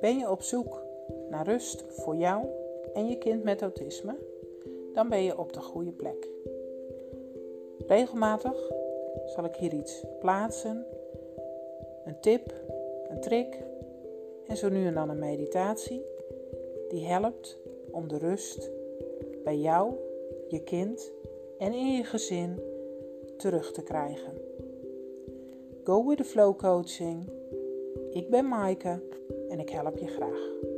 Ben je op zoek naar rust voor jou en je kind met autisme? Dan ben je op de goede plek. Regelmatig zal ik hier iets plaatsen, een tip, een trick en zo nu en dan een meditatie die helpt om de rust bij jou, je kind en in je gezin terug te krijgen. Go with the Flow Coaching. Ik ben Maaike en ik help je graag.